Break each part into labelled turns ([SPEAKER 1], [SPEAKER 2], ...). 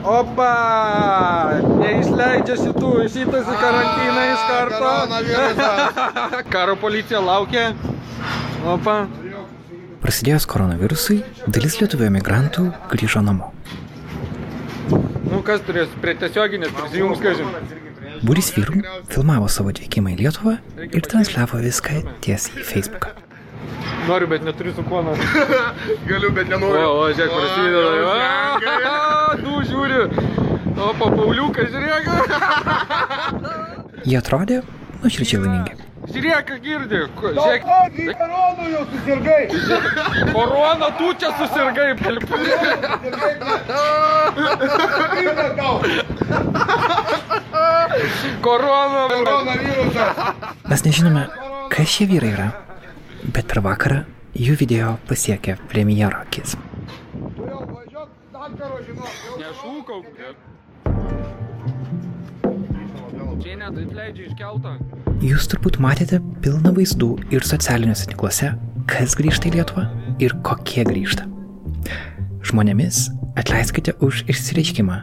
[SPEAKER 1] Opa! Neįsileidžia šitų, šitas į karantiną iš karto. Karo policija laukia. Opa.
[SPEAKER 2] Prasidėjus koronavirusui, dalis lietuvių emigrantų grįžo namo.
[SPEAKER 1] Nu, kas turės prie tiesioginės prisijungs, kažin.
[SPEAKER 2] Būris vyrų filmavo savo atvykimą į Lietuvą ir transliavo viską tiesiai į Facebooką.
[SPEAKER 1] Noriu, bet neturiu su kuo nors.
[SPEAKER 3] Galiu, bet
[SPEAKER 1] O,
[SPEAKER 3] nenoriu.
[SPEAKER 1] o, žiūrėk, prasideda. Du žiūri. O, papauliukas, žiūrėk.
[SPEAKER 2] Jie atrodė nuoširdžiai laimingi.
[SPEAKER 1] Žiūrėk, girdi. Žiūrėk,
[SPEAKER 3] Kokį koronų jau susirgai?
[SPEAKER 1] korona, tu čia susirgai.
[SPEAKER 3] Tau?
[SPEAKER 1] Korona.
[SPEAKER 3] Koronavirusas.
[SPEAKER 2] Mes nežinome, kas šie vyrai yra, bet per vakarą jų video pasiekė premjero akis.
[SPEAKER 3] Daktaro žinok.
[SPEAKER 1] Nešūkau. Čia net atleidžia iš kelto.
[SPEAKER 2] Jūs turbūt matėte pilną vaizdų ir socialiniuose tinkluose, kas grįžta į Lietuvą ir kokie grįžta. Žmonėmis atleiskite už išsireiškimą,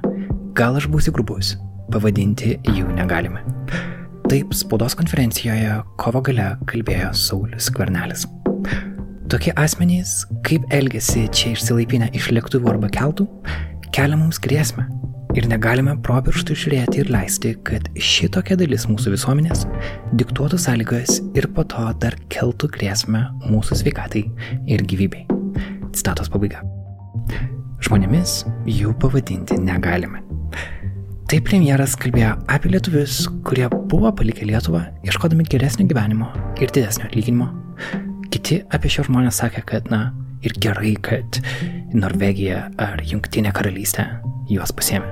[SPEAKER 2] gal aš būsiu grubus, pavadinti jų negalime. Taip spaudos konferencijoje kovo gale kalbėjo Saulis Skvernelis. Tokie asmenys, kaip elgesi čia išsilaipinę iš lėktuvų arba keltų, kelia mums grėsmę. Ir negalime pro pirštų žiūrėti ir leisti, kad šitokia dalis mūsų visuomenės diktuotų sąlygas ir po to dar keltų grėsmę mūsų sveikatai ir gyvybei. Citatos pabaiga. Žmonėmis jų pavadinti negalime. Taip premjeras kalbėjo apie lietuvius, kurie buvo palikę Lietuvą, ieškodami geresnio gyvenimo ir didesnio atlyginimo. Kiti apie šios žmonės sakė, kad, na, ir gerai, kad Norvegija ar Junktinė karalystė juos pasėmė.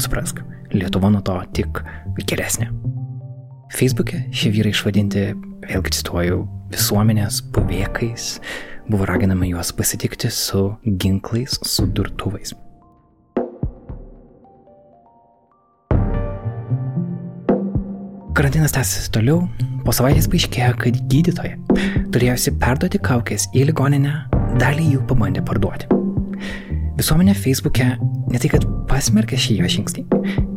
[SPEAKER 2] Suprask, Lietuva nuo to tik geresnė. Facebook'e šie vyrai išvadinti, vėlgi cituoju, visuomenės buvėkais, buvo raginama juos pasitikti su ginklais, su durtuvais. Karantinas tęsiasi toliau. Po savaitės paaiškėjo, kad gydytoja, turėjusi perduoti kaukės į ligoninę, dalį jų pabandė parduoti. Visuomenė Facebook'e ne tai, kad pasmerkė šį jo žingsnį,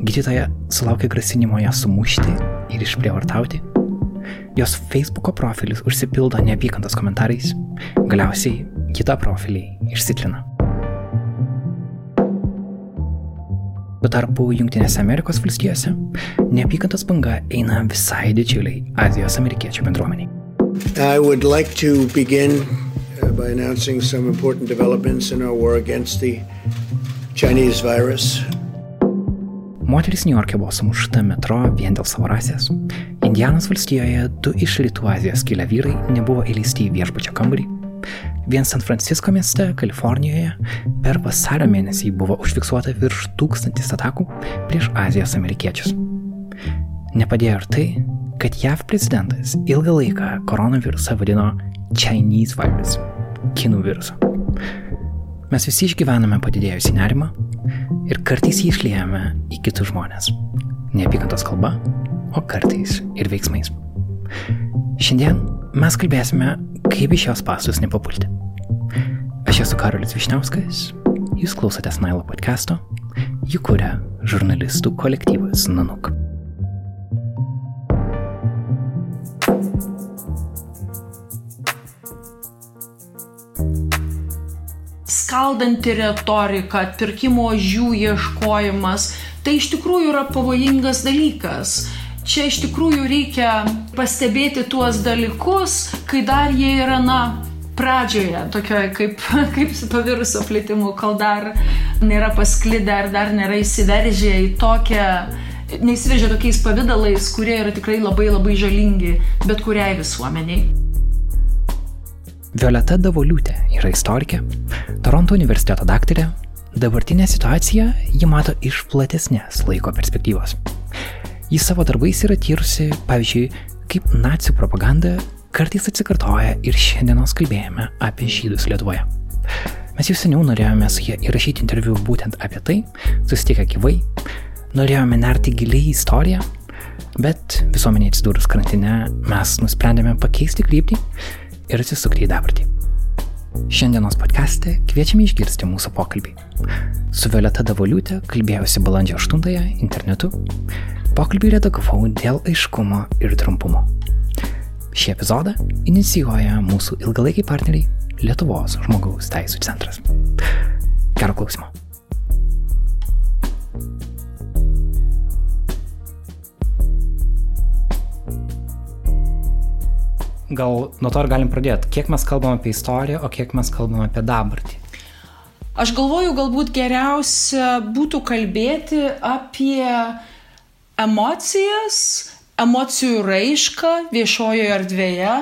[SPEAKER 2] gydytoja sulaukė grasinimo ją sumušti ir išprievartauti. Jos Facebook'o profilis užsipildo neapykantos komentarais, galiausiai kitą profilį išsitlina. Tuo tarpu Junktinėse Amerikos valstijose neapykantos banga eina visai didžiuliai Azijos amerikiečių bendruomeniai.
[SPEAKER 4] I would like to begin uh, by announcing some important developments in our war against the Chinese virus.
[SPEAKER 2] Moteris New York'e buvo sumušta metro vien dėl savo rasės. Indianos valstijoje du iš rytų Azijos kilę vyrai nebuvo įleisti į viešbučio kambarį. Vien San Francisco mieste, Kalifornijoje, per vasario mėnesį buvo užfiksuota virš tūkstantis atakų prieš Azijos amerikiečius. Nepadėjo ir tai, kad JAV prezidentas ilgą laiką koronavirusą vadino Chinese virus - kinų virusu. Mes visi išgyvename padidėjusi nerimą ir kartais jį išliejame į kitus žmonės. Neapykantos kalba, o kartais ir veiksmais. Šiandien mes kalbėsime, kaip iš šios pastus nepapulti. Aš esu Karolis Višniauskas, jūs klausotės Nailo podcast'o, jį kuria žurnalistų kolektyvas Nanuk.
[SPEAKER 5] skaldanti retorika, pirkimo žių ieškojimas, tai iš tikrųjų yra pavojingas dalykas. Čia iš tikrųjų reikia pastebėti tuos dalykus, kai dar jie yra, na, pradžioje, tokioje kaip, kaip su to viruso plėtimu, kol dar nėra pasklidę ar dar nėra įsiveržę į tokią, neįsiveržę tokiais pavydalais, kurie yra tikrai labai labai žalingi bet kuriai visuomeniai.
[SPEAKER 2] Violeta Davoliūtė yra istorikė, Toronto universiteto daktarė, dabartinę situaciją ji mato iš platesnės laiko perspektyvos. Jis savo darbais yra tyrusi, pavyzdžiui, kaip nacijų propaganda kartais atsikartoja ir šiandienos kalbėjome apie žydus Lietuvoje. Mes jau seniau norėjome su jie įrašyti interviu būtent apie tai, susitikę gyvai, norėjome nerti giliai į istoriją, bet visuomenė atsidūrus karantine mes nusprendėme pakeisti kryptį ir atsisukti į dabartį. Šiandienos podcast'e kviečiame išgirsti mūsų pokalbį. Su Violeta Davoliūtė kalbėjausi balandžio 8-ąją internetu. Pokalbį redagavau dėl aiškumo ir trumpumo. Šį epizodą inicijuoja mūsų ilgalaikiai partneriai Lietuvos žmogaus teisų centras. Gero klausimo. Gal nuo to ir galim pradėti. Kiek mes kalbam apie istoriją, o kiek mes kalbam apie dabartį?
[SPEAKER 5] Aš galvoju, galbūt geriausia būtų kalbėti apie emocijas, emocijų raišką viešojoje erdvėje,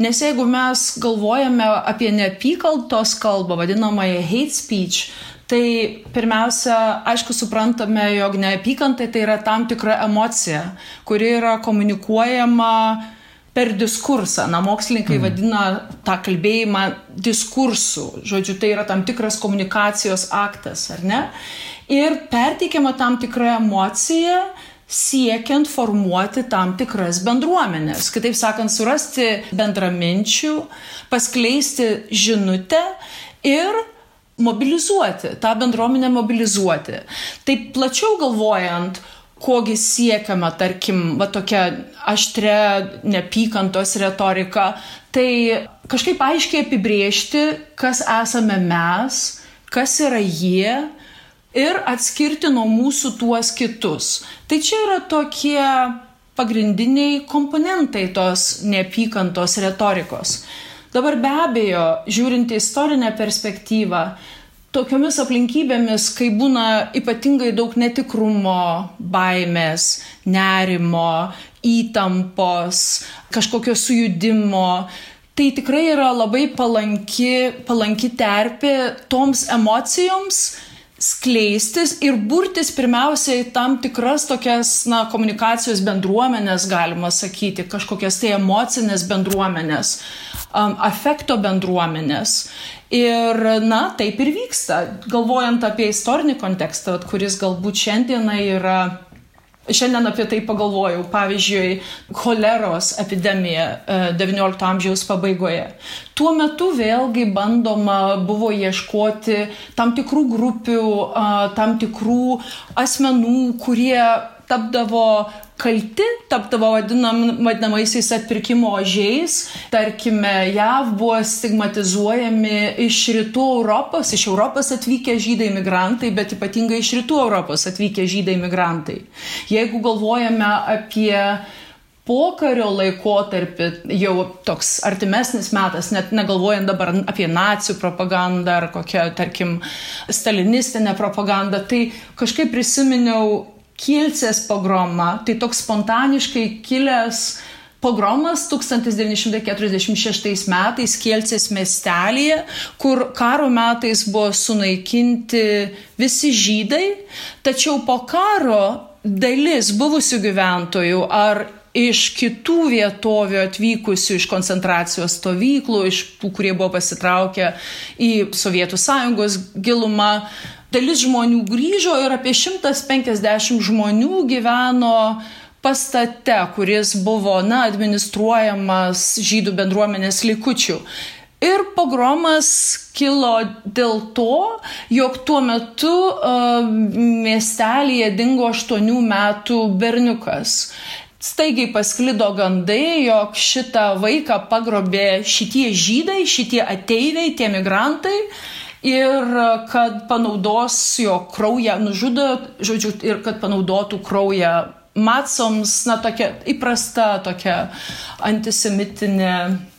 [SPEAKER 5] nes jeigu mes galvojame apie neapykaltos kalbą, vadinamąją hate speech, tai pirmiausia, aišku, suprantame, jog neapykantai tai yra tam tikra emocija, kuri yra komunikuojama per diskursą. Na, mokslininkai mm. vadina tą kalbėjimą diskursu. Žodžiu, tai yra tam tikras komunikacijos aktas, ar ne? Ir perteikiama tam tikra emocija siekiant formuoti tam tikras bendruomenės. Kitaip sakant, surasti bendraminčių, paskleisti žinutę ir mobilizuoti, tą bendruomenę mobilizuoti. Taip plačiau galvojant, kogi siekiama, tarkim, va tokia aštria nepykantos retorika, tai kažkaip aiškiai apibriežti, kas esame mes, kas yra jie ir atskirti nuo mūsų tuos kitus. Tai čia yra tokie pagrindiniai komponentai tos neapykantos retorikos. Dabar be abejo, žiūrint į istorinę perspektyvą, tokiomis aplinkybėmis, kai būna ypatingai daug netikrumo, baimės, nerimo, įtampos, kažkokio sujudimo, tai tikrai yra labai palanki, palanki terpė toms emocijoms skleistis ir burtis pirmiausiai tam tikras tokias na, komunikacijos bendruomenės, galima sakyti, kažkokias tai emocinės bendruomenės, afekto bendruomenės. Ir, na, taip ir vyksta. Galvojant apie istorinį kontekstą, kuris galbūt šiandieną yra Šiandien apie tai pagalvojau. Pavyzdžiui, choleros epidemija XIX e, amžiaus pabaigoje. Tuo metu vėlgi bandoma buvo ieškoti tam tikrų grupių, tam tikrų asmenų, kurie tapdavo kalti, tapdavo vadinam, vadinamaisiais atpirkimo ožiais. Tarkime, JAV buvo stigmatizuojami iš rytų Europos, iš Europos atvykę žydai migrantai, bet ypatingai iš rytų Europos atvykę žydai migrantai. Jeigu galvojame apie pokario laikotarpį, jau toks artimesnis metas, net negalvojant dabar apie nacijų propagandą ar kokią, tarkim, stalinistinę propagandą, tai kažkaip prisiminiau Kielcės pogromą, tai toks spontaniškai kilęs pogromas 1946 metais Kielcės miestelėje, kur karo metais buvo sunaikinti visi žydai, tačiau po karo dalis buvusių gyventojų ar iš kitų vietovių atvykusių iš koncentracijos stovyklų, iš tų, kurie buvo pasitraukę į Sovietų sąjungos gilumą, dalis žmonių grįžo ir apie 150 žmonių gyveno pastate, kuris buvo, na, administruojamas žydų bendruomenės likučių. Ir pogromas kilo dėl to, jog tuo metu uh, miestelėje dingo 8 metų berniukas. Staigiai pasklido gandai, jog šitą vaiką pagrobė šitie žydai, šitie ateiviai, tie migrantai ir kad panaudos jo kraują, nužudo, žodžiu, ir kad panaudotų kraują matsoms, na, tokia įprasta tokia antisemitinė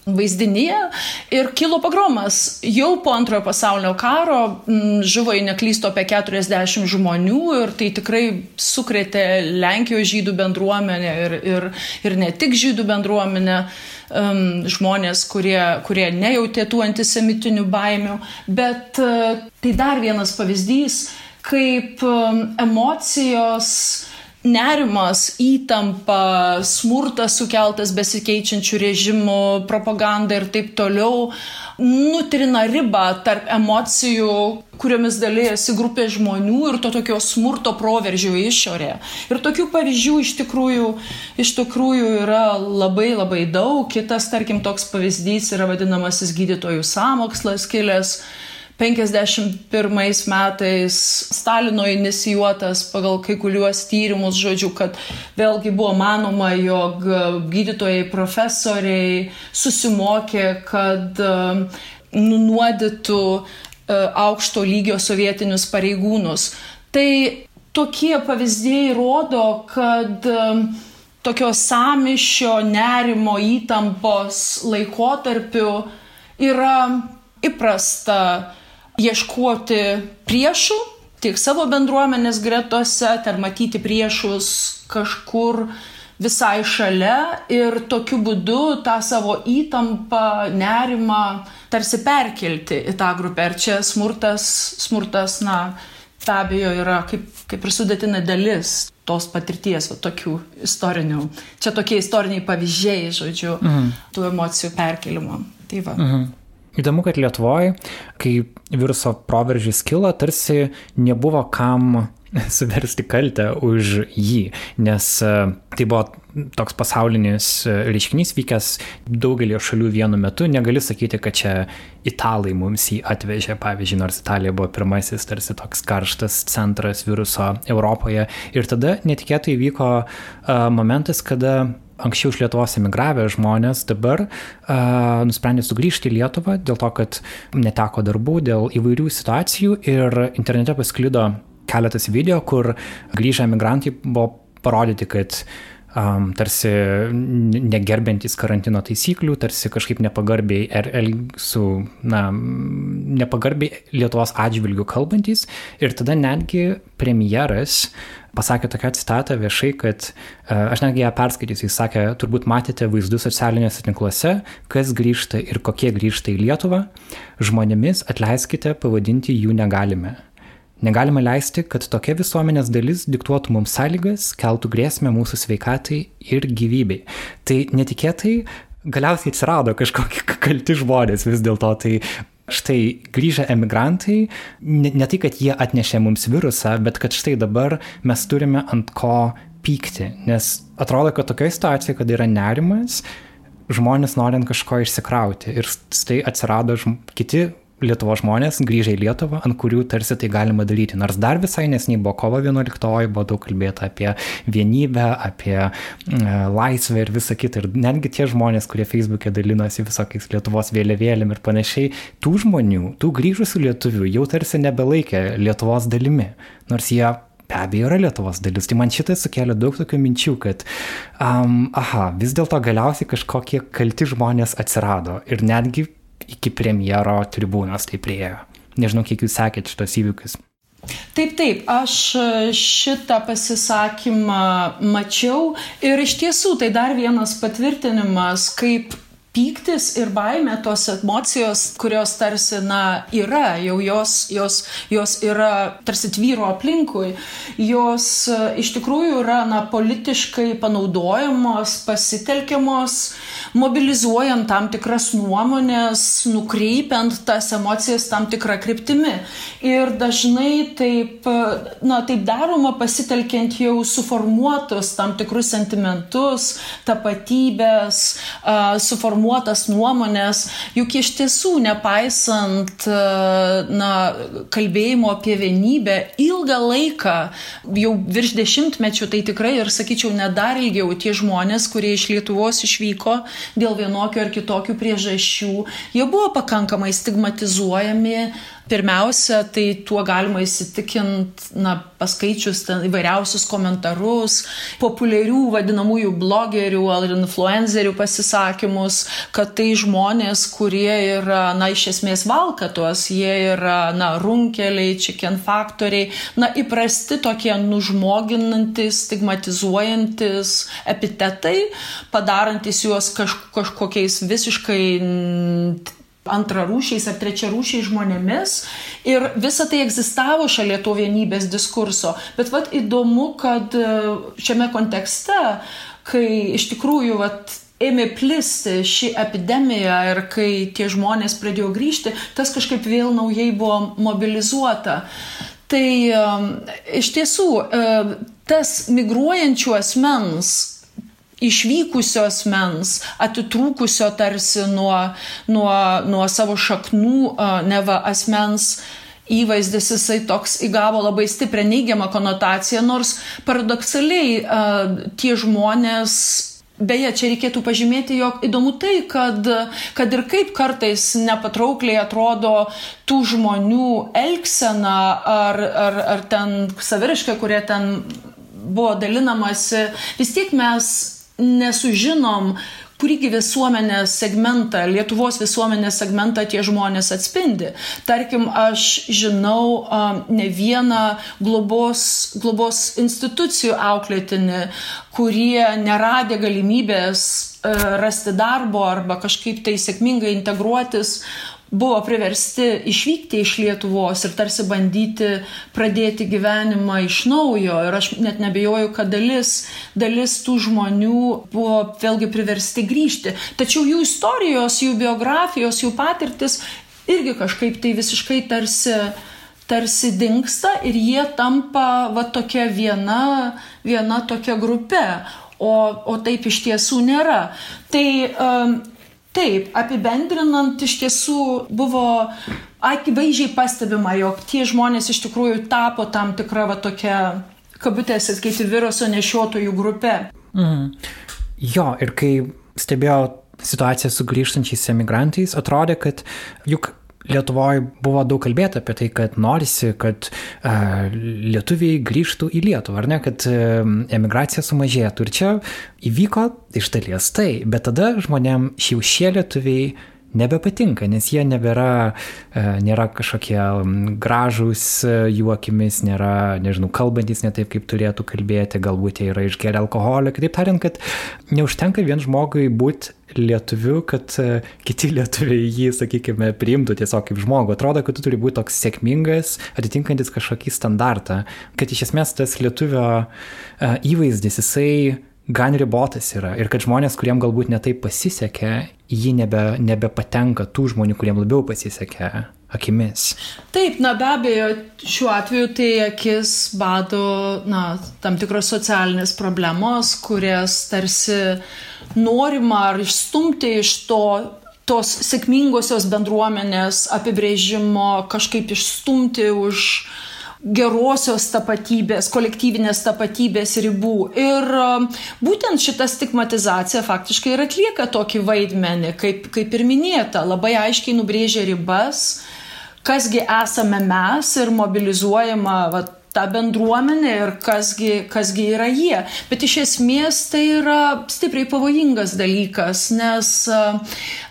[SPEAKER 5] vaizdinyje ir kilo pagromas. Jau po antrojo pasaulinio karo m, žuvo į neklysto apie 40 žmonių ir tai tikrai sukrėtė Lenkijos žydų bendruomenę ir, ir, ir ne tik žydų bendruomenę, um, žmonės, kurie, kurie nejautė tų antisemitinių baimių, bet uh, tai dar vienas pavyzdys, kaip um, emocijos nerimas, įtampa, smurtas sukeltas besikeičiančių režimų, propaganda ir taip toliau nutrina ribą tarp emocijų, kuriomis dalyjasi grupė žmonių ir to tokio smurto proveržio išorė. Ir tokių pavyzdžių iš tikrųjų, iš tikrųjų yra labai labai daug. Kitas, tarkim, toks pavyzdys yra vadinamasis gydytojų samokslas kilęs 51 metais Stalino inicijuotas pagal kai kuriuos tyrimus, žodžiu, kad vėlgi buvo manoma, jog gydytojai, profesoriai susimokė, kad e, nunuodytų e, aukšto lygio sovietinius pareigūnus. Tai tokie pavyzdžiai rodo, kad e, tokio samišio, nerimo, įtampos laikotarpiu yra įprasta ieškoti priešų tiek savo bendruomenės gretose, ten matyti priešus kažkur visai šalia ir tokiu būdu tą savo įtampą, nerimą tarsi perkelti į tą grupę. Ir čia smurtas, smurtas, na, be abejo, yra kaip, kaip ir sudėtina dalis tos patirties, va, tokių istorinių. Čia tokie istoriniai pavyzdžiai, žodžiu, mhm. tų emocijų perkelimo. Tai va. Mhm.
[SPEAKER 2] Įdomu, kad Lietuvoje, kai viruso proveržys kilo, tarsi nebuvo kam suversti kaltę už jį, nes e, tai buvo toks pasaulinis e, reiškinys vykęs daugelio šalių vienu metu. Negali sakyti, kad čia italai mums jį atvežė, pavyzdžiui, nors Italija buvo pirmasis tarsi toks karštas centras viruso Europoje. Ir tada netikėtai vyko uh, momentas, kada anksčiau iš Lietuvos emigravę žmonės dabar uh, nusprendė sugrįžti į Lietuvą dėl to, kad neteko darbų, dėl įvairių situacijų ir internete pasklido keletas video, kur grįžę emigrantai buvo parodyti, kad um, tarsi negerbintys karantino taisyklių, tarsi kažkaip nepagarbiai er, el, su, na, nepagarbiai Lietuvos atžvilgių kalbantys. Ir tada netgi premjeras pasakė tokią citatą viešai, kad uh, aš netgi ją perskaitysiu, jis sakė, turbūt matėte vaizdus socialinėse tinkluose, kas grįžta ir kokie grįžta į Lietuvą, žmonėmis atleiskite, pavadinti jų negalime. Negalima leisti, kad tokia visuomenės dalis diktuotų mums sąlygas, keltų grėsmę mūsų sveikatai ir gyvybei. Tai netikėtai galiausiai atsirado kažkokie kalti žmonės vis dėlto. Tai štai grįžę emigrantai, ne, ne tai, kad jie atnešė mums virusą, bet kad štai dabar mes turime ant ko pykti. Nes atrodo, kad tokioje situacijoje, kad yra nerimas, žmonės norint kažko išsikrauti. Ir štai atsirado žm kiti Lietuvos žmonės grįžę į Lietuvą, ant kurių tarsi tai galima daryti. Nors dar visai nesnei buvo kovo 11, buvo daug kalbėta apie vienybę, apie e, laisvę ir visą kitą. Ir netgi tie žmonės, kurie Facebook'e dalinosi visokiais Lietuvos vėliavėlėm ir panašiai, tų žmonių, tų grįžusių lietuvių jau tarsi nebelaikė Lietuvos dalimi. Nors jie be abejo yra Lietuvos dalis. Tai man šitai sukėlė daug tokių minčių, kad, um, aha, vis dėlto galiausiai kažkokie kalti žmonės atsirado ir netgi iki premjero tribūnos tai priejo. Nežinau, kiek jūs sekėt šitos įvykius.
[SPEAKER 5] Taip, taip, aš šitą pasisakymą mačiau ir iš tiesų tai dar vienas patvirtinimas, kaip pyktis ir baimė, tos emocijos, kurios tarsi, na, yra, jau jos, jos, jos yra tarsi tvyro aplinkui, jos e, iš tikrųjų yra, na, politiškai panaudojamos, pasitelkiamos, mobilizuojant tam tikras nuomonės, nukreipiant tas emocijas tam tikrą kryptimį. Ir dažnai taip, e, na, taip daroma pasitelkiant jau suformuotus tam tikrus sentimentus, tapatybės, suformuotus suformuotas nuomonės, juk iš tiesų, nepaisant na, kalbėjimo apie vienybę, ilgą laiką, jau virš dešimtmečių, tai tikrai ir sakyčiau, nedar ilgiau tie žmonės, kurie iš Lietuvos išvyko dėl vienokių ar kitokių priežasčių, jie buvo pakankamai stigmatizuojami, Pirmiausia, tai tuo galima įsitikinti, na, paskaičius įvairiausius komentarus, populiarių vadinamųjų blogerių ar influencerių pasisakymus, kad tai žmonės, kurie yra, na, iš esmės valkatos, jie yra, na, runkeliai, chicken faktoriai, na, įprasti tokie nužmoginantis, stigmatizuojantis epitetai, padarantis juos kaž, kažkokiais visiškai antrarūšiais ar trečiarūšiais žmonėmis ir visa tai egzistavo šalia to vienybės diskurso. Bet vad įdomu, kad e, šiame kontekste, kai iš tikrųjų vat, ėmė plisti ši epidemija ir kai tie žmonės pradėjo grįžti, tas kažkaip vėl naujai buvo mobilizuota. Tai um, iš tiesų uh, tas migruojančių asmens išvykusio asmens, atitrūkusio tarsi nuo, nuo, nuo savo šaknų, neva asmens įvaizdis jisai toks įgavo labai stiprią neigiamą konotaciją, nors paradoksaliai tie žmonės Beje, čia reikėtų pažymėti, jog įdomu tai, kad, kad ir kaip kartais nepatraukliai atrodo tų žmonių elgsena ar, ar, ar ten saviriška, kurie ten buvo dalinamasi, vis tiek mes nesužinom, kurįgi visuomenės segmentą, Lietuvos visuomenės segmentą tie žmonės atspindi. Tarkim, aš žinau um, ne vieną globos, globos institucijų auklėtinį, kurie neradė galimybės uh, rasti darbo arba kažkaip tai sėkmingai integruotis, buvo priversti išvykti iš Lietuvos ir tarsi bandyti pradėti gyvenimą iš naujo. Ir aš net nebejoju, kad dalis, dalis tų žmonių buvo vėlgi priversti grįžti. Tačiau jų istorijos, jų biografijos, jų patirtis irgi kažkaip tai visiškai tarsi tarsi dinksta ir jie tampa va tokia viena, viena tokia grupė, o, o taip iš tiesų nėra. Tai um, Taip, apibendrinant, iš tiesų buvo akivaizdžiai pastebima, jog tie žmonės iš tikrųjų tapo tam tikra va tokia, kabutėse, skaiti viruso nešiotojų grupė.
[SPEAKER 2] Mhm. Jo, ir kai stebėjau situaciją su grįžtančiais emigrantais, atrodė, kad juk Lietuvoje buvo daug kalbėta apie tai, kad norisi, kad uh, lietuviai grįžtų į Lietuvą, ar ne, kad uh, emigracija sumažėtų. Ir čia įvyko iš dalies tai, bet tada žmonėm šiau šie lietuviai nebepatinka, nes jie nebėra, e, nėra kažkokie gražūs e, jų akimis, nėra, nežinau, kalbantis ne taip, kaip turėtų kalbėti, galbūt jie yra išgeria alkoholio. Kitaip tariant, kad neužtenka vien žmogui būti lietuviu, kad e, kiti lietuviai jį, sakykime, priimtų tiesiog kaip žmogų. Atrodo, kad tu turi būti toks sėkmingas, atitinkantis kažkokį standartą, kad iš esmės tas lietuvio įvaizdis, jisai gan ribotas yra ir kad žmonės, kuriem galbūt netaip pasisekė, jį nebe, nebepatenka tų žmonių, kuriem labiau pasisekė akimis.
[SPEAKER 5] Taip, na be abejo, šiuo atveju tai akis bado na, tam tikros socialinės problemos, kurias tarsi norima ar išstumti iš to tos sėkmingosios bendruomenės apibrėžimo, kažkaip išstumti už uh, gerosios tapatybės, kolektyvinės tapatybės ribų. Ir um, būtent šita stigmatizacija faktiškai ir atlieka tokį vaidmenį, kaip, kaip ir minėta, labai aiškiai nubrėžia ribas, kasgi esame mes ir mobilizuojama vat, tą bendruomenę ir kasgi, kasgi yra jie. Bet iš esmės tai yra stipriai pavojingas dalykas, nes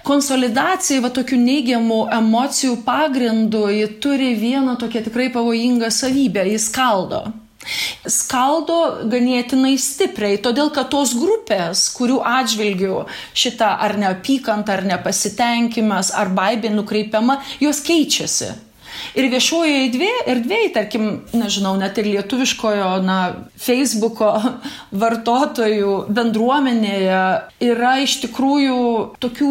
[SPEAKER 5] konsolidacija va tokių neigiamų emocijų pagrindų, turi vieną tokią tikrai pavojingą savybę, jis skaldo skaldo ganėtinai stipriai, todėl kad tos grupės, kurių atžvilgių šita ar neapykanta, ar nepasitenkimas, ar baimė nukreipiama, jos keičiasi. Ir viešojoje erdvėje, erdvėje, tarkim, nežinau, net ir lietuviškojo, na, Facebooko vartotojų bendruomenėje yra iš tikrųjų tokių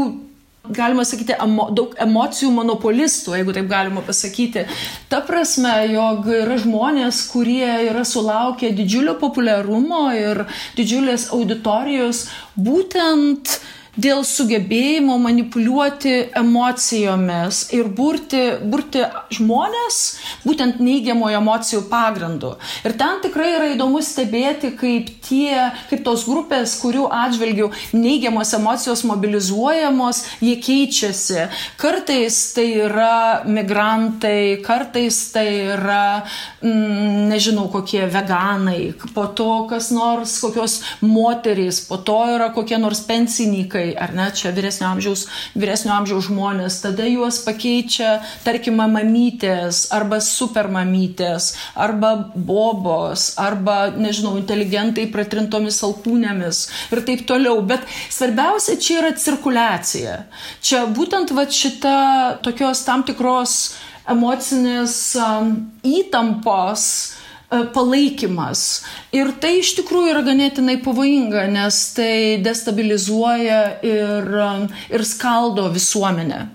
[SPEAKER 5] galima sakyti, emo, daug emocijų monopolistų, jeigu taip galima pasakyti. Ta prasme, jog yra žmonės, kurie yra sulaukę didžiulio populiarumo ir didžiulės auditorijos būtent uh, dėl sugebėjimo manipuliuoti emocijomis ir burti, burti žmonės būtent neigiamojo emocijų pagrindu. Ir ten tikrai yra įdomu stebėti, kaip tie, kaip tos grupės, kurių atžvilgių neigiamos emocijos mobilizuojamos, jie keičiasi. Kartais tai yra migrantai, kartais tai yra, mm, nežinau, kokie veganai, po to kas nors, kokios moterys, po to yra kokie nors pensininkai vyrai, ar ne, čia vyresnio amžiaus, vyresnio amžiaus žmonės, tada juos pakeičia, tarkim, mamytės, arba supermamytės, arba bobos, arba, nežinau, inteligentai pratrintomis alkūnėmis ir taip toliau. Bet svarbiausia čia yra cirkuliacija. Čia būtent va šita tokios tam tikros emocinės um, įtampos palaikymas. Ir tai iš tikrųjų yra ganėtinai pavojinga, nes tai destabilizuoja ir, e, ir skaldo visuomenę.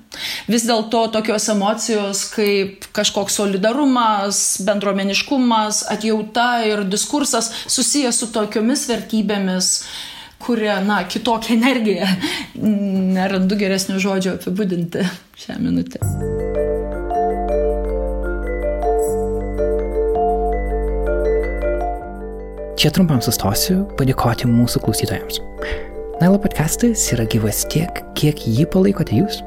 [SPEAKER 5] Vis dėlto tokios emocijos kaip kažkoks solidarumas, bendruomeniškumas, atjauta ir diskursas susijęs su tokiomis vertybėmis, kuria, na, kitokią energiją. Nerandu geresnio žodžio apibūdinti šią minutę.
[SPEAKER 2] Čia trumpam sustosiu padėkoti mūsų klausytojams. Nailo podcastas yra gyvas tiek, kiek jį palaikote jūs.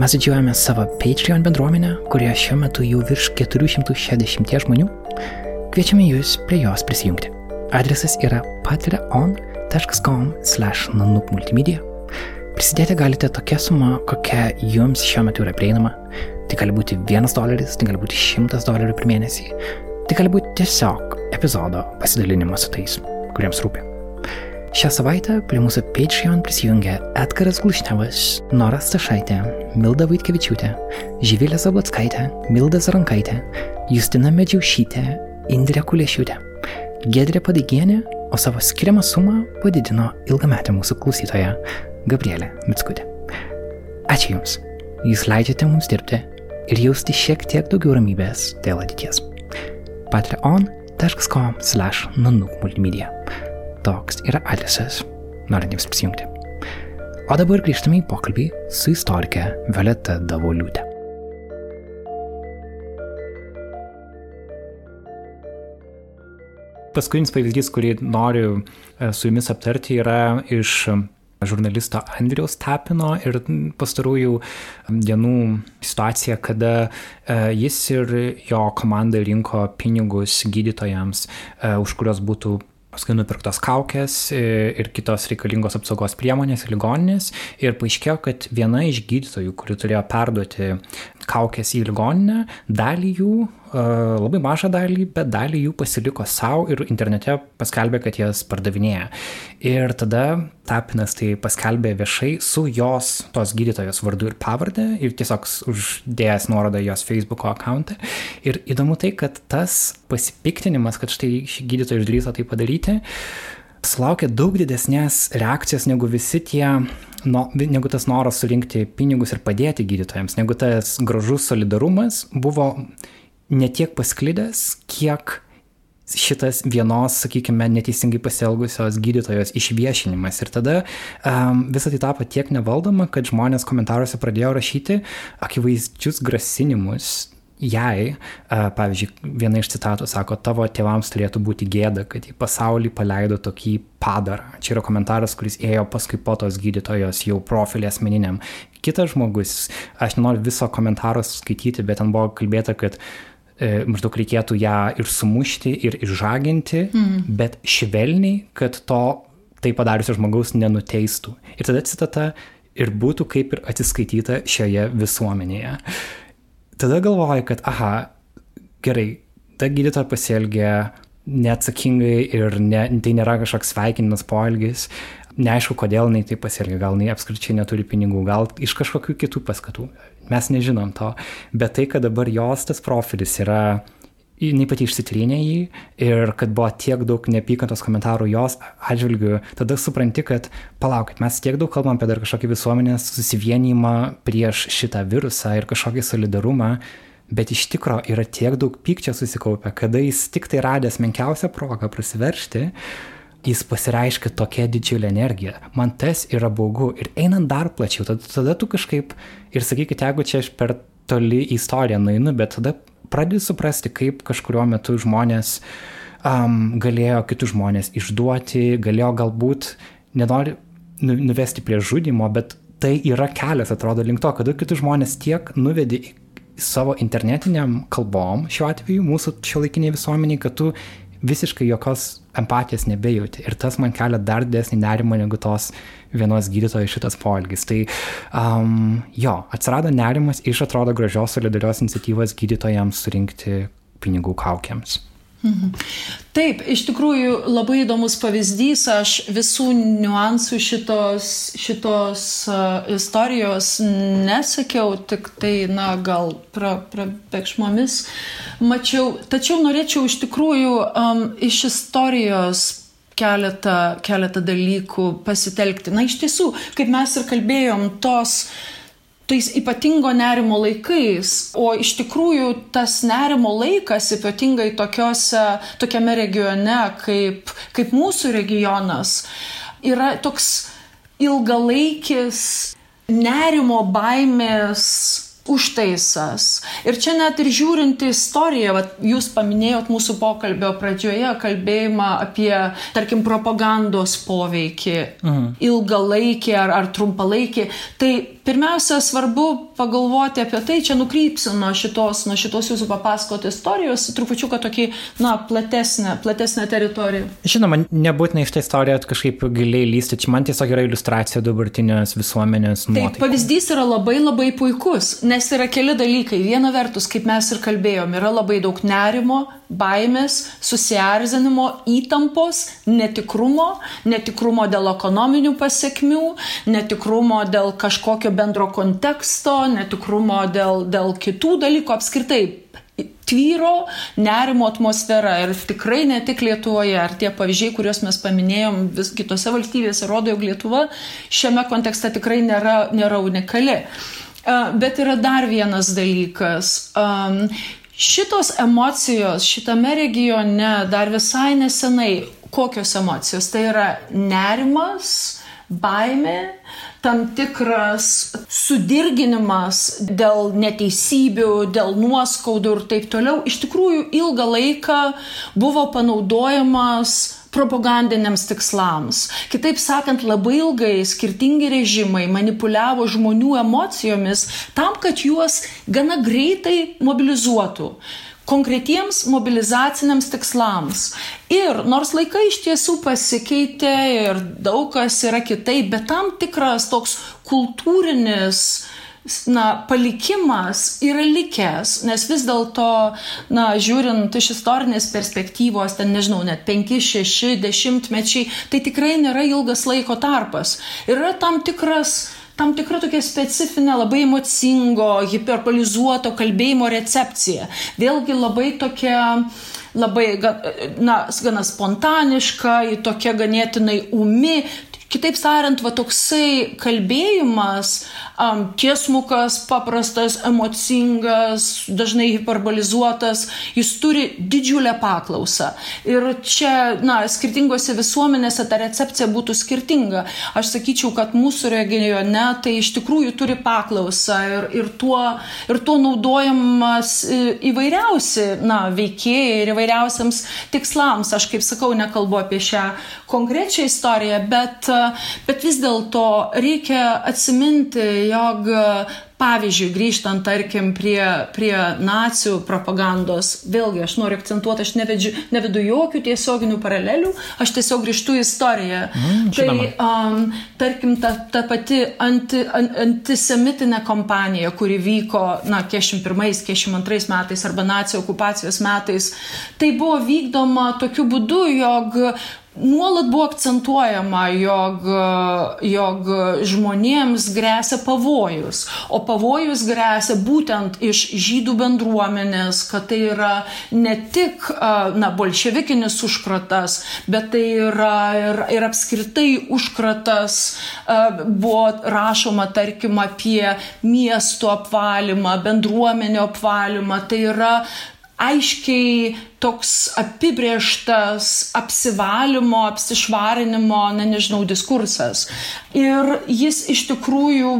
[SPEAKER 2] Mes didžiuojame savo Patreon bendruomenę, kurioje šiuo metu jau virš 460 žmonių. Kviečiame jūs prie jos prisijungti. Adresas yra patreon.com slash nanupmultimedia. Prisidėti galite tokia suma, kokia jums šiuo metu yra prieinama. Tai gali būti vienas doleris, tai gali būti šimtas dolerių per mėnesį. Tai gali būti tiesiog epizodo pasidalinimas su tais, kuriems rūpi. Šią savaitę prie mūsų Patreon prisijungė Edgaras Glušnevas, Nora Stašaitė, Milda Vaitkevičiūtė, Živilė Zablatskaitė, Milda Zarankaitė, Justina Medžiaušytė, Indrė Kuliešiūtė, Gedrė Padigienė, o savo skiriamą sumą padidino ilgametė mūsų klausytoja Gabrielė Mitskutė. Ačiū Jums, Jūs leidžiate mums dirbti ir jausti šiek tiek daugiau ramybės dėl ateities. Patreon patreon.com slash nanuk multimedia. Toks yra adresas, norintiems prisijungti. O dabar grįžtame į pokalbį su istorike Violeta Davoliūtė. Paskutinis pavyzdys, kurį noriu e, su jumis aptarti, yra iš žurnalisto Andriaus Tapino ir pastarųjų dienų situacija, kada e, jis ir jo komanda rinko pinigus gydytojams, e, už kurios būtų paskui nupirktos kaukės e, ir kitos reikalingos apsaugos priemonės ligoninės. Ir paaiškėjo, kad viena iš gydytojų, kuri turėjo perduoti kaukės į ligoninę, dalį jų labai mažą dalį, bet dalį jų pasiliko savo ir internete paskelbė, kad jas pardavinėja. Ir tada Tapinas tai paskelbė viešai su jos, tos gydytojos vardu ir pavardė ir tiesiog uždėjęs nuorodą jos Facebook akantą. Ir įdomu tai, kad tas pasipiktinimas, kad štai ši gydytoja išdrįso tai padaryti, sulaukė daug didesnės reakcijos negu visi tie no, negu tas noras surinkti pinigus ir padėti gydytojams, negu tas gražus solidarumas buvo netiek pasklidęs, kiek šitas vienos, sakykime, neteisingai pasielgusios gydytojos išviešinimas. Ir tada um, visą tai tapo tiek nevaldoma, kad žmonės komentaruose pradėjo rašyti akivaizdžius grasinimus jai, uh, pavyzdžiui, viena iš citatų sako, tavo tėvams turėtų būti gėda, kad į pasaulį paleido tokį padarą. Čia yra komentaras, kuris ėjo paskui po tos gydytojos jau profilį asmeniniam. Kitas žmogus, aš nenoriu viso komentaro skaityti, bet ten buvo kalbėta, kad uh, E, maždaug reikėtų ją ir sumušti, ir išžaginti, mm. bet švelniai, kad to tai padariusio žmogaus nenuteistų. Ir tada citata ir būtų kaip ir atsiskaityta šioje visuomenėje. Tada galvoju, kad, aha, gerai, ta gydytoja pasielgė neatsakingai ir ne, tai nėra kažkoks sveikinimas poelgis. Neaišku, kodėl jinai taip pasielgė, gal jinai apskričiai neturi pinigų, gal iš kažkokių kitų paskatų. Mes nežinom to, bet tai, kad dabar jos tas profilis yra, jinai pati išsitrynė jį ir kad buvo tiek daug neapykantos komentarų jos atžvilgių, tada supranti, kad palaukit, mes tiek daug kalbam apie dar kažkokį visuomenės susivienijimą prieš šitą virusą ir kažkokį solidarumą, bet iš tikro yra tiek daug pykčio susikaupę, kada jis tik tai radęs menkiausią progą prasiveršti, jis pasireiškia tokia didžiulė energija. Man tas yra baugu. Ir einant dar plačiau, tada, tada tu kažkaip ir sakykit, jeigu čia aš per toli istoriją nueinu, bet tada pradedi suprasti, kaip kažkurio metu žmonės um, galėjo kitus žmonės išduoti, galėjo galbūt, nenori nu, nuvesti prie žudimo, bet tai yra kelias, atrodo, link to, kad kitus žmonės tiek nuvedi savo internetiniam kalbom, šiuo atveju mūsų šiuolaikiniai visuomeniai, kad tu visiškai jokios empatijos nebejauti. Ir tas man kelia dar didesnį nerimą negu tos vienos gydytojos šitas poelgis. Tai um, jo, atsirado nerimas iš atrodo gražios solidarios iniciatyvos gydytojams surinkti pinigų kaukiams.
[SPEAKER 5] Taip, iš tikrųjų labai įdomus pavyzdys, aš visų niuansų šitos, šitos uh, istorijos nesakiau, tik tai, na, gal prabėgšmomis pra, mačiau, tačiau norėčiau iš tikrųjų um, iš istorijos keletą, keletą dalykų pasitelkti. Na, iš tiesų, kaip mes ir kalbėjom, tos uh, tais ypatingo nerimo laikais, o iš tikrųjų tas nerimo laikas ypatingai tokiose, tokiame regione kaip, kaip mūsų regionas yra toks ilgalaikis nerimo baimės užtaisas. Ir čia net ir žiūrint į istoriją, vat, jūs paminėjot mūsų pokalbio pradžioje kalbėjimą apie, tarkim, propagandos poveikį, mhm. ilgalaikį ar, ar trumpalaikį, tai pirmiausia, svarbu pagalvoti apie tai, čia nukrypsiu nuo šitos, nuo šitos jūsų papasakoti istorijos, trupučiuką tokį, na, platesnę, platesnę teritoriją.
[SPEAKER 2] Žinoma, nebūtinai iš tą istoriją kažkaip giliai lysti, čia man tiesiog yra iliustracija dabartinės visuomenės nuotaikos.
[SPEAKER 5] Taip, pavyzdys yra labai labai puikus, nes yra keli dalykai. Viena vertus, kaip mes ir kalbėjom, yra labai daug nerimo, baimės, susierzinimo, įtampos, netikrumo, netikrumo dėl ekonominių pasiekmių, netikrumo dėl kažkokio bendro konteksto, netikrumo dėl, dėl kitų dalykų apskritai. Tvyro nerimo atmosfera ir tikrai ne tik Lietuvoje, ar tie pavyzdžiai, kuriuos mes paminėjom vis kitose valstybėse, rodo, jog Lietuva šiame kontekste tikrai nėra, nėra unikali. Bet yra dar vienas dalykas. Šitos emocijos šitame regione dar visai nesenai, kokios emocijos? Tai yra nerimas, baimė, tam tikras sudirginimas dėl neteisybių, dėl nuoskaudų ir taip toliau, iš tikrųjų ilgą laiką buvo panaudojamas propagandiniams tikslams. Kitaip sakant, labai ilgai skirtingi režimai manipuliavo žmonių emocijomis tam, kad juos gana greitai mobilizuotų konkretiems mobilizaciniams tikslams. Ir nors laikai iš tiesų pasikeitė ir daug kas yra kitaip, bet tam tikras toks kultūrinis na, palikimas yra likęs, nes vis dėlto, na, žiūrint iš istorinės perspektyvos, ten nežinau, net 5, 6, 10 mečiai, tai tikrai nėra ilgas laiko tarpas. Yra tam tikras tam tikra tokia specifinė, labai emocingo, hiperbolizuoto kalbėjimo recepcija. Vėlgi labai tokia labai na, gana spontaniška, tokia ganėtinai umi, Kitaip tariant, va toksai kalbėjimas, um, tiesmukas, paprastas, emocingas, dažnai hiperbolizuotas, jis turi didžiulę paklausą. Ir čia, na, skirtingose visuomenėse ta recepcija būtų skirtinga. Aš sakyčiau, kad mūsų regione tai iš tikrųjų turi paklausą ir, ir, tuo, ir tuo naudojamas įvairiausi, na, veikėjai ir įvairiausiams tikslams. Aš kaip sakau, nekalbu apie šią konkrečią istoriją, bet uh, bet vis dėlto reikia atsiminti, jog Pavyzdžiui, grįžtant, tarkim, prie, prie nacijų propagandos, vėlgi aš noriu akcentuoti, aš nevedžiu, nevedu jokių tiesioginių paralelių, aš tiesiog grįžtu į istoriją. Mm, tai, um, tarkim, ta, ta pati anti, an, antisemitinė kampanija, kuri vyko, na, 41-42 metais arba nacijų okupacijos metais, tai buvo vykdoma tokiu būdu, jog nuolat buvo akcentuojama, jog, jog žmonėms grėsia pavojus, o pavojus grėsia būtent iš žydų bendruomenės, kad tai yra ne tik na, bolševikinis užkratas, bet tai yra ir, ir apskritai užkratas, buvo rašoma, tarkim, apie miesto apvalymą, bendruomenio apvalymą, tai yra aiškiai toks apibrieštas apsivalymo, apsišvarinimo, na nežinau, diskursas. Ir jis iš tikrųjų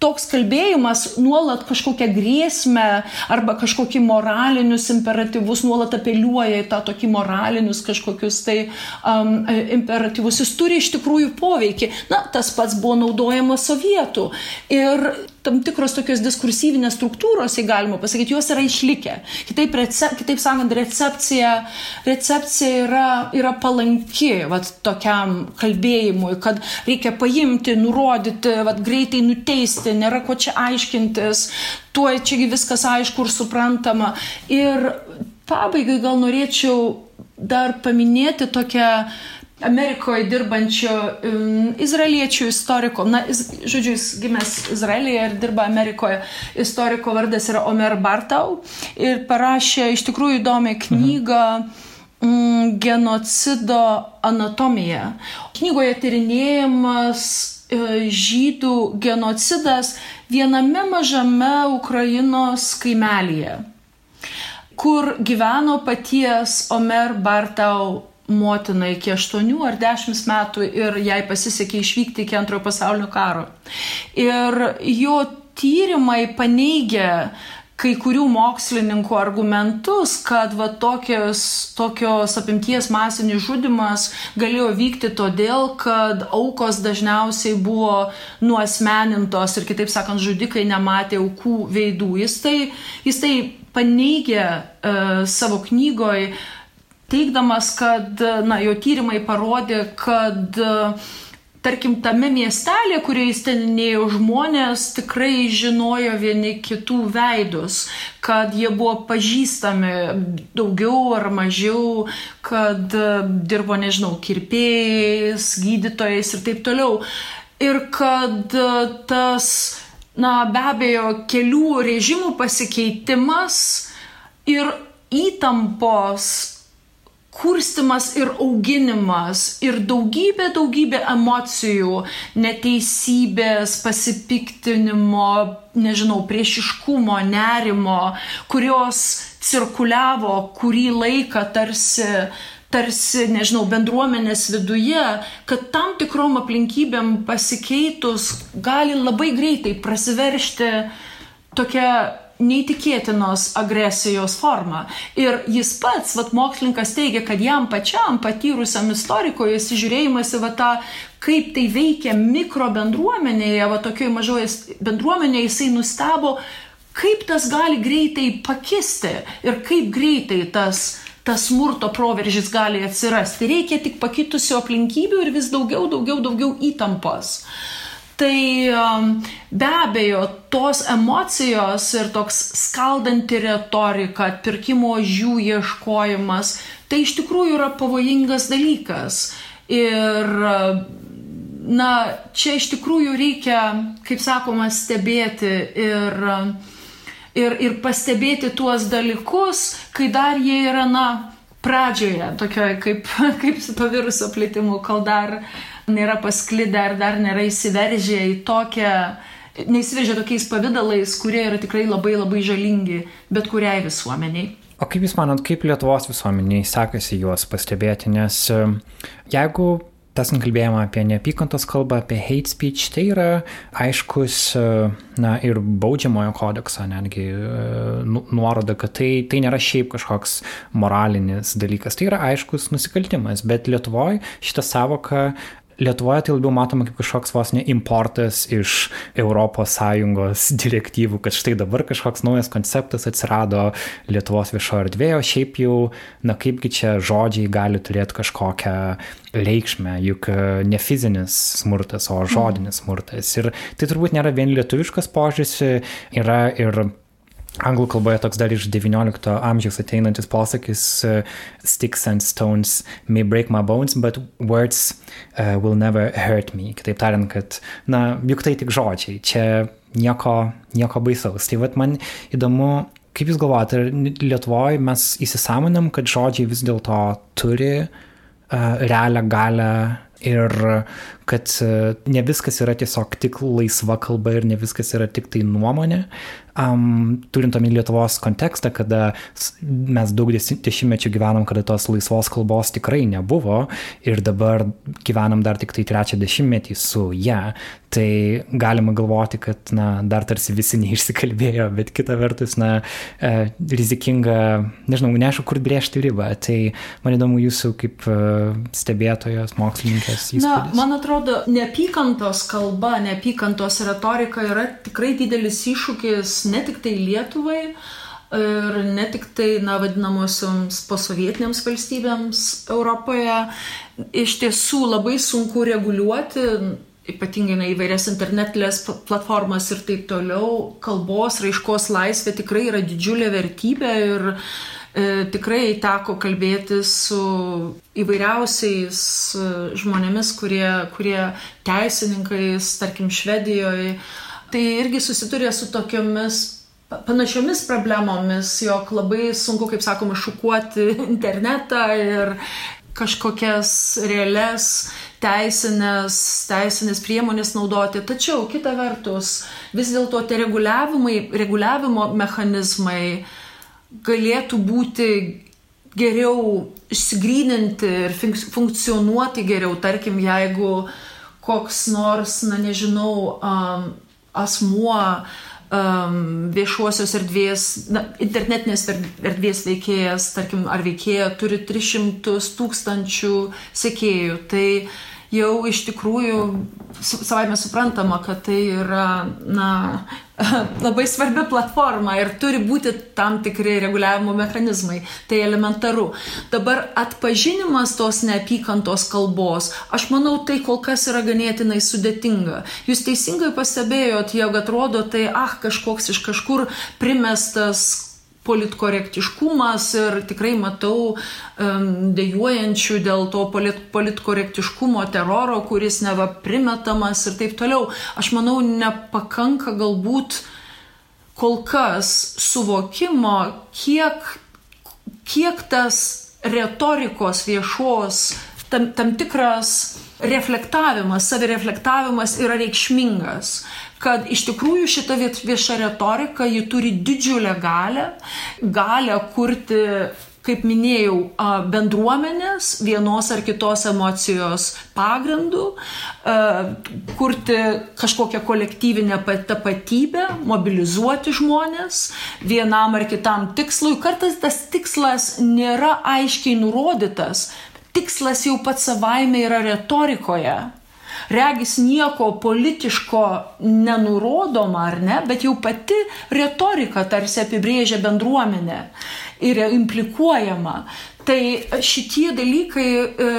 [SPEAKER 5] toks kalbėjimas nuolat kažkokią grėsmę arba kažkokį moralinius imperatyvus nuolat apeliuoja į tą tokį moralinius kažkokius tai um, imperatyvus. Jis turi iš tikrųjų poveikį. Na, tas pats buvo naudojama sovietų. Ir tam tikros tokios diskursyvinės struktūros, jei galima pasakyti, jos yra išlikę. Kitaip, recep, kitaip sakant, recepcija, recepcija yra, yra palanki vat, tokiam kalbėjimui, kad reikia paimti, nurodyti, vat, greitai nuteisti, nėra ko čia aiškintis, tuo čiagi viskas aišku ir suprantama. Ir pabaigai gal norėčiau dar paminėti tokią Amerikoje dirbančio um, izraeliečių istoriko, na, iz, žodžiu, jis gimęs Izraelyje ir dirba Amerikoje, istoriko vardas yra Omer Bartau ir parašė iš tikrųjų įdomią knygą mhm. Genocido anatomija. Knygoje tyrinėjamas žydų genocidas viename mažame Ukrainos kaimelyje, kur gyveno paties Omer Bartau motina iki 8 ar 10 metų ir jai pasisekė išvykti iki antrojo pasaulinio karo. Ir jo tyrimai paneigia kai kurių mokslininkų argumentus, kad va, tokios, tokios apimties masinis žudimas galėjo vykti todėl, kad aukos dažniausiai buvo nuosmenintos ir kitaip sakant, žudikai nematė aukų veidų. Jis tai, jis tai paneigia uh, savo knygoje teikdamas, kad na, jo tyrimai parodė, kad tarkim tame miestelė, kuriais ten nėjo žmonės, tikrai žinojo vieni kitų veidus, kad jie buvo pažįstami daugiau ar mažiau, kad dirbo, nežinau, kirpėjais, gydytojais ir taip toliau. Ir kad tas, na, be abejo, kelių režimų pasikeitimas ir įtampos kurstimas ir auginimas ir daugybė, daugybė emocijų, neteisybės, pasipiktinimo, nežinau, priešiškumo, nerimo, kurios cirkuliavo kurį laiką tarsi tarsi, nežinau, bendruomenės viduje, kad tam tikrom aplinkybėm pasikeitus gali labai greitai prasiveršti tokia neįtikėtinos agresijos forma. Ir jis pats, vat, mokslininkas teigia, kad jam pačiam patyrusiam istorikoje įsižiūrėjimas į tą, kaip tai veikia mikro bendruomenėje, va tokioje mažoje bendruomenėje, jisai nustebo, kaip tas gali greitai pakisti ir kaip greitai tas tas smurto proveržis gali atsirasti. Reikia tik pakitusių aplinkybių ir vis daugiau, daugiau, daugiau įtampos. Tai um, be abejo, tos emocijos ir toks skaldanti retorika, atpirkimo žių ieškojimas, tai iš tikrųjų yra pavojingas dalykas. Ir na, čia iš tikrųjų reikia, kaip sakoma, stebėti ir, ir, ir pastebėti tuos dalykus, kai dar jie yra, na, pradžioje, tokioje kaip, kaip su to viruso plėtimu, kol dar nėra pasklidę ar dar nėra įsiveržę į tokią, neįsiveržę tokiais pavydalais, kurie yra tikrai labai labai žalingi bet kuriai visuomeniai.
[SPEAKER 2] O kaip Jūs manot, kaip Lietuvos visuomeniai sekasi juos pastebėti, nes e, jeigu tas kalbėjama apie neapykantos kalbą, apie hate speech, tai yra aiškus, e, na ir baudžiamojo kodekso netgi e, nu, nuoroda, kad tai, tai nėra šiaip kažkoks moralinis dalykas, tai yra aiškus nusikaltimas, bet Lietuvoje šitą savoką Lietuvoje tai labiau matoma kaip kažkoks vos ne importas iš ES direktyvų, kad štai dabar kažkoks naujas konceptas atsirado Lietuvos viešoje erdvėje, o šiaip jau, na kaipgi čia žodžiai gali turėti kažkokią reikšmę, juk e, ne fizinis smurtas, o žodinis smurtas. Ir tai turbūt nėra vien lietuviškas požiūris, yra ir Anglų kalboje toks dar iš XIX amžiaus ateinantis posakis uh, sticks and stones may break my bones, but words uh, will never hurt me. Kitaip tariant, kad, na, juk tai tik žodžiai, čia nieko, nieko baisaus. Tai vad man įdomu, kaip Jūs galvojate, ar Lietuvoje mes įsisamonam, kad žodžiai vis dėlto turi uh, realią galę ir kad e, ne viskas yra tiesiog tik laisva kalba ir ne viskas yra tik tai nuomonė. Um, turint omeny Lietuvos kontekstą, kada mes daug dešimtmečių gyvenom, kada tos laisvos kalbos tikrai nebuvo ir dabar gyvenam dar tik tai trečią dešimtmetį su ją, ja, tai galima galvoti, kad na, dar tarsi visi neišsikalbėjo, bet kita vertus, na, e, rizikinga, nežinau, neaišku, kur brėžti ribą. Tai man įdomu jūsų kaip e, stebėtojos, mokslininkės įspūdis.
[SPEAKER 5] Na, man atrodo, neapykantos kalba, neapykantos retorika yra tikrai didelis iššūkis ne tik tai Lietuvai, ir ne tik tai, na, vadinamosioms posovietinėms valstybėms Europoje. Iš tiesų labai sunku reguliuoti, ypatingai na, įvairias internetinės platformas ir taip toliau. Kalbos, raiškos laisvė tikrai yra didžiulė vertybė ir e, tikrai teko kalbėti su įvairiausiais e, žmonėmis, kurie, kurie teisininkais, tarkim, Švedijoje tai irgi susiturė su tokiomis panašiomis problemomis, jog labai sunku, kaip sakoma, šukuoti internetą ir kažkokias realias teisinės, teisinės priemonės naudoti. Tačiau kita vertus, vis dėlto tie reguliavimo mechanizmai galėtų būti geriau išsigryninti ir funkcionuoti geriau. Tarkim, jeigu koks nors, na nežinau, um, asmuo um, viešuosios erdvės, na, internetinės erdvės veikėjas, tarkim, ar veikėja turi 300 tūkstančių sekėjų, tai jau iš tikrųjų savai mes suprantama, kad tai yra na, labai svarbi platforma ir turi būti tam tikri reguliavimo mechanizmai. Tai elementaru. Dabar atpažinimas tos neapykantos kalbos, aš manau, tai kol kas yra ganėtinai sudėtinga. Jūs teisingai pastebėjot, jog atrodo tai, ah, kažkoks iš kažkur primestas politkorektiškumas ir tikrai matau um, dėjuojančių dėl to polit, politkorektiškumo teroro, kuris neva primetamas ir taip toliau. Aš manau, nepakanka galbūt kol kas suvokimo, kiek, kiek tas retorikos viešos, tam, tam tikras reflektavimas, savireflektavimas yra reikšmingas kad iš tikrųjų šita vieša retorika, ji turi didžiulę galę, galę kurti kaip minėjau, bendruomenės vienos ar kitos emocijos pagrindų, kurti kažkokią kolektyvinę tapatybę, mobilizuoti žmonės vienam ar kitam tikslui. Kartais tas tikslas nėra aiškiai nurodytas, tikslas jau pats savaime yra retorikoje regis nieko politiško nenurodoma, ar ne, bet jau pati retorika tarsi apibrėžia bendruomenę ir implikuojama. Tai šitie dalykai e,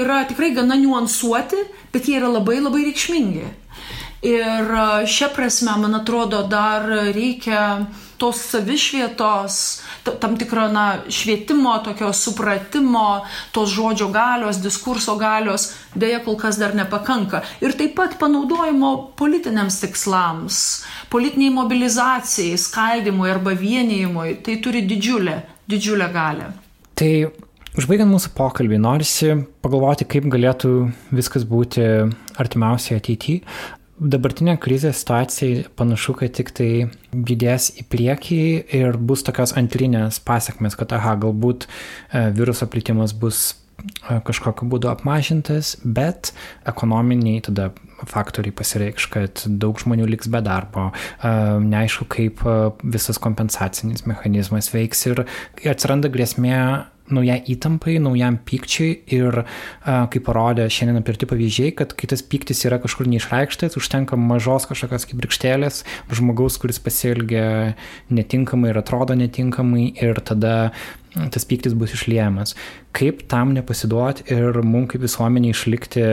[SPEAKER 5] yra tikrai gana niuansuoti, bet jie yra labai labai reikšmingi. Ir e, šia prasme, man atrodo, dar reikia tos savišvietos, tam tikro na, švietimo, tokio supratimo, tos žodžio galios, diskurso galios, dėja kol kas dar nepakanka. Ir taip pat panaudojimo politiniams tikslams, politiniai mobilizacijai, skaldimui arba vienijimui, tai turi didžiulę, didžiulę galę.
[SPEAKER 2] Tai Užbaigiant mūsų pokalbį, norisi pagalvoti, kaip galėtų viskas būti artimiausioje ateityje dabartinė krizės situacija panašu, kad tik tai judės į priekį ir bus tokios antrinės pasiekmes, kad aha, galbūt e, viruso plitimas bus e, kažkokiu būdu apmažintas, bet ekonominiai tada faktoriai pasireikš, kad daug žmonių liks be darbo, e, neaišku, kaip visas kompensacinis mechanizmas veiks ir atsiranda grėsmė naujai įtampai, naujam pykčiui ir kaip parodė šiandien apirti pavyzdžiai, kad kai tas pyktis yra kažkur neišreikštas, užtenka mažos kažkokios kaip rikštėlės, žmogaus, kuris pasielgia netinkamai ir atrodo netinkamai ir tada tas pyktis bus išliejamas. Kaip tam nepasiduoti ir mums kaip visuomenė išlikti,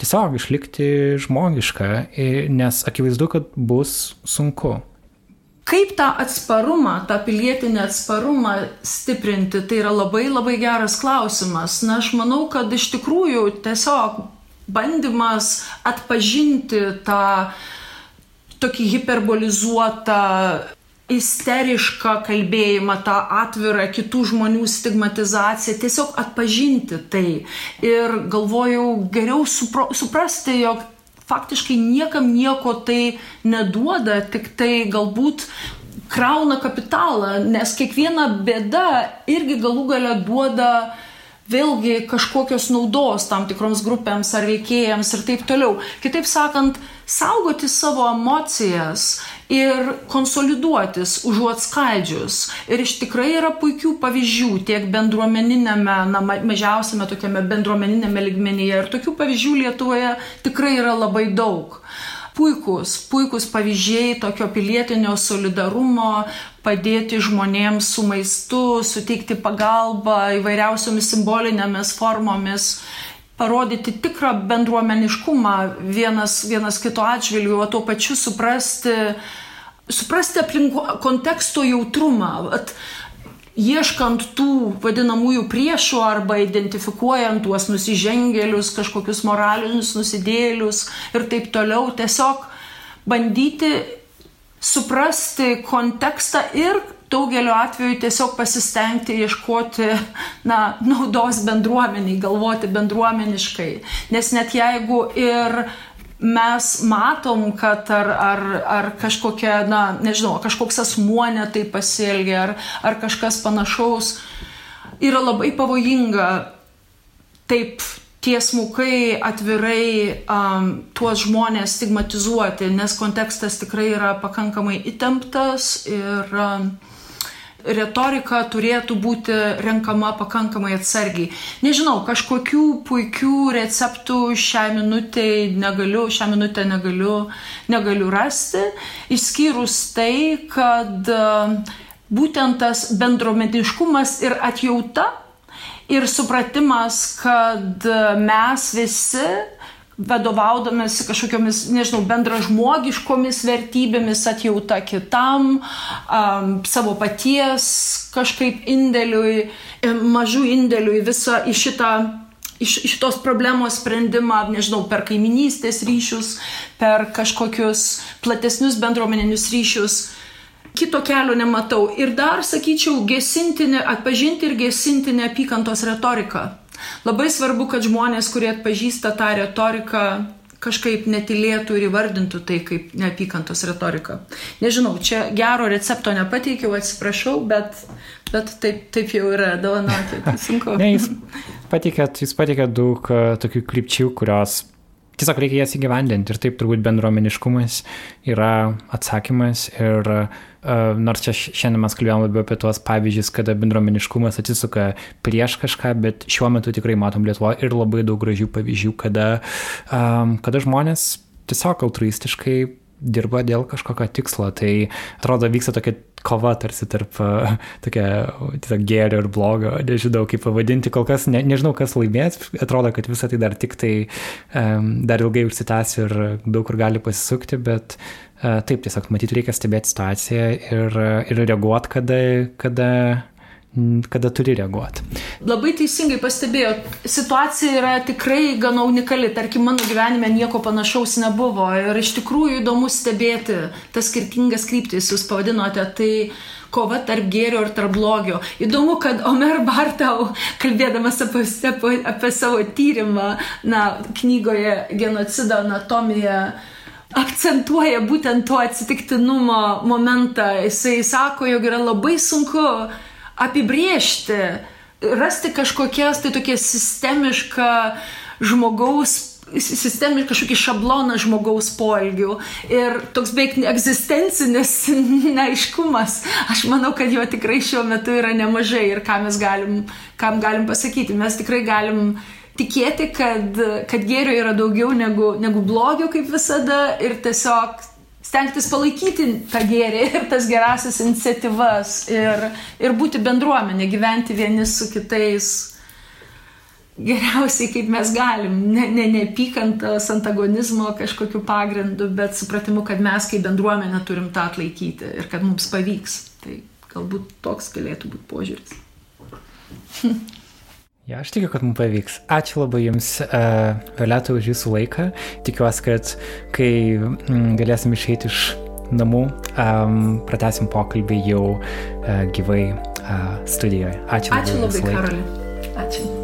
[SPEAKER 2] tiesiog išlikti žmogišką, nes akivaizdu, kad bus sunku.
[SPEAKER 5] Kaip tą atsparumą, tą pilietinį atsparumą stiprinti, tai yra labai labai geras klausimas. Na, aš manau, kad iš tikrųjų tiesiog bandymas atpažinti tą tokį hiperbolizuotą isterišką kalbėjimą, tą atvirą kitų žmonių stigmatizaciją, tiesiog atpažinti tai. Ir galvojau geriau supro, suprasti, jog faktiškai niekam nieko tai neduoda, tik tai galbūt krauna kapitalą, nes kiekviena bėda irgi galų gale duoda vėlgi kažkokios naudos tam tikroms grupėms ar veikėjams ir taip toliau. Kitaip sakant, saugoti savo emocijas ir konsoliduotis užuot skaidžius. Ir iš tikrai yra puikių pavyzdžių tiek bendruomeninėme, na, mažiausiame tokiame bendruomeninėme ligmenyje. Ir tokių pavyzdžių Lietuvoje tikrai yra labai daug puikus, puikus pavyzdžiai tokio pilietinio solidarumo, padėti žmonėms su maistu, suteikti pagalbą įvairiausiomis simbolinėmis formomis parodyti tikrą bendruomeniškumą vienas, vienas kito atžvilgiu, o tuo pačiu suprasti, suprasti aplinko konteksto jautrumą. At, ieškant tų vadinamųjų priešų arba identifikuojant tuos nusižengėlius, kažkokius moralinius nusidėlius ir taip toliau, tiesiog bandyti suprasti kontekstą ir daugeliu atveju tiesiog pasistengti ieškoti na, naudos bendruomeniai, galvoti bendruomeniškai. Nes net jeigu ir mes matom, kad ar, ar, ar kažkokia, na, nežinau, kažkoks asmuo netai pasielgia, ar, ar kažkas panašaus, yra labai pavojinga taip tiesmukai, atvirai um, tuos žmonės stigmatizuoti, nes kontekstas tikrai yra pakankamai įtemptas ir um, retorika turėtų būti renkama pakankamai atsargiai. Nežinau, kažkokių puikių receptų šią minutę negaliu, šią minutę negaliu, negaliu rasti, išskyrus tai, kad e, būtent tas bendrometiškumas ir atjauta ir supratimas, kad mes visi vadovaudamėsi kažkokiamis, nežinau, bendražmogiškomis vertybėmis, atjauta kitam, um, savo paties kažkaip indėliui, mažų indėliui visą į šitą iš šitos problemos sprendimą, nežinau, per kaiminystės ryšius, per kažkokius platesnius bendruomeninius ryšius. Kito kelio nematau. Ir dar, sakyčiau, gesinti, atpažinti ir gesinti neapykantos retoriką Labai svarbu, kad žmonės, kurie atpažįsta tą retoriką, kažkaip netilėtų ir įvardintų tai kaip neapykantos retorika. Nežinau, čia gero recepto nepateikiau, atsiprašau, bet, bet taip, taip jau yra, dovanokit, sunku.
[SPEAKER 2] ne, jūs pateikėt, jūs pateikėt daug uh, tokių krypčių, kurios tiesiog reikia jas įgyvendinti ir taip turbūt bendruomeniškumas yra atsakymas ir uh, nors čia šiandien mes kalbėjome labiau apie tuos pavyzdžius, kada bendruomeniškumas atsisuka prieš kažką, bet šiuo metu tikrai matom Lietuvoje ir labai daug gražių pavyzdžių, kada, um, kada žmonės tiesiog altruistiškai dirba dėl kažkokio tikslo. Tai atrodo vyksta tokia kova tarsi tarp uh, tokia, tiesiog gėrio ir blogio, nežinau kaip pavadinti, kol kas ne, nežinau, kas laimės, atrodo, kad visą tai dar tik tai um, dar ilgai užsitęs ir daug kur gali pasisukti, bet uh, taip, tiesiog matyti reikia stebėti situaciją ir, ir reaguoti, kada, kada kada turi reaguoti.
[SPEAKER 5] Labai teisingai pastebėjo, situacija yra tikrai gana unikali, tarkim, mano gyvenime nieko panašaus nebuvo ir iš tikrųjų įdomu stebėti tas skirtingas kryptis, jūs pavadinote tai kova tarp gėrio ir tarp blogio. Įdomu, kad Omer Bartau, kalbėdamas apie, apie, apie savo tyrimą, na, knygoje Genocido anatomija, akcentuoja būtent to atsitiktinumo momentą. Jisai sako, jog yra labai sunku apibriežti, rasti kažkokias tai tokia sistemiška žmogaus sistemiškai kažkokį šabloną žmogaus poelgių ir toks beveik egzistencinis neaiškumas. Aš manau, kad jo tikrai šiuo metu yra nemažai ir ką mes galim, kam galim pasakyti. Mes tikrai galim tikėti, kad, kad gėrio yra daugiau negu, negu blogio kaip visada ir tiesiog stengtis palaikyti tą gėrį ir tas gerasias iniciatyvas ir, ir būti bendruomenė, gyventi vieni su kitais geriausiai kaip mes galim, ne, ne neapykantos antagonizmo kažkokiu pagrindu, bet supratimu, kad mes kaip bendruomenė turim tą atlaikyti ir kad mums pavyks. Tai galbūt toks galėtų būti požiūris.
[SPEAKER 2] Ja, aš tikiu, kad mums pavyks. Ačiū labai Jums, uh, Violeta, už Jūsų laiką. Tikiuosi, kad kai mm, galėsim išeiti iš namų. Um, pratesim pokalbį jau uh, gyvai uh, studijoje. Ačiū labai.
[SPEAKER 5] Ačiū labai,
[SPEAKER 2] laiką.
[SPEAKER 5] Karoli. Ačiū.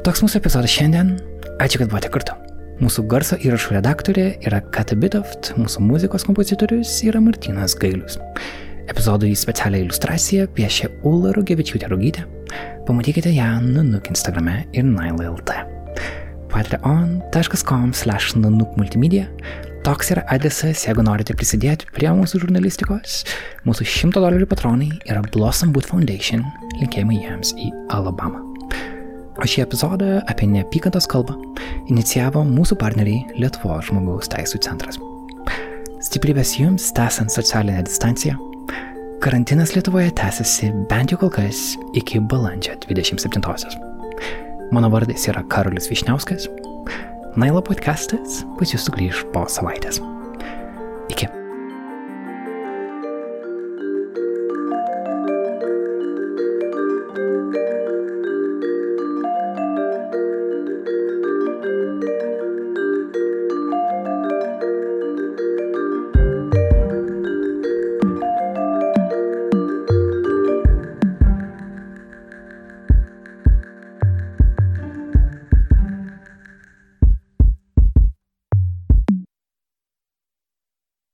[SPEAKER 2] Toks mūsų epizodas šiandien. Ačiū, kad buvote kartu. Mūsų garso įrašų redaktorė yra Kata Bitoft, mūsų muzikos kompozitorius yra Martinas Gailius. Epizodui specialią iliustraciją piešė Ula Rugevičiūtė Rugytė. Pamatykite ją Nanuk Instagrame ir Nile.lt. patreon.com slash nanuk multimedia. Toks yra adresas, jeigu norite prisidėti prie mūsų žurnalistikos. Mūsų 100 dolerių patronai yra Blossom Boot Foundation, linkėjimai jiems į Alabamą. O šį epizodą apie neapykantos kalbą inicijavo mūsų partneriai Lietuvos žmogaus teisų centras. Stiprybės jums tęsant socialinę distanciją. Karantinas Lietuvoje tęsiasi bent jau kol kas iki balandžio 27-osios. Mano vardas yra Karolis Višniauskas. Nailo podcastas pas jūs sugrįž po savaitės.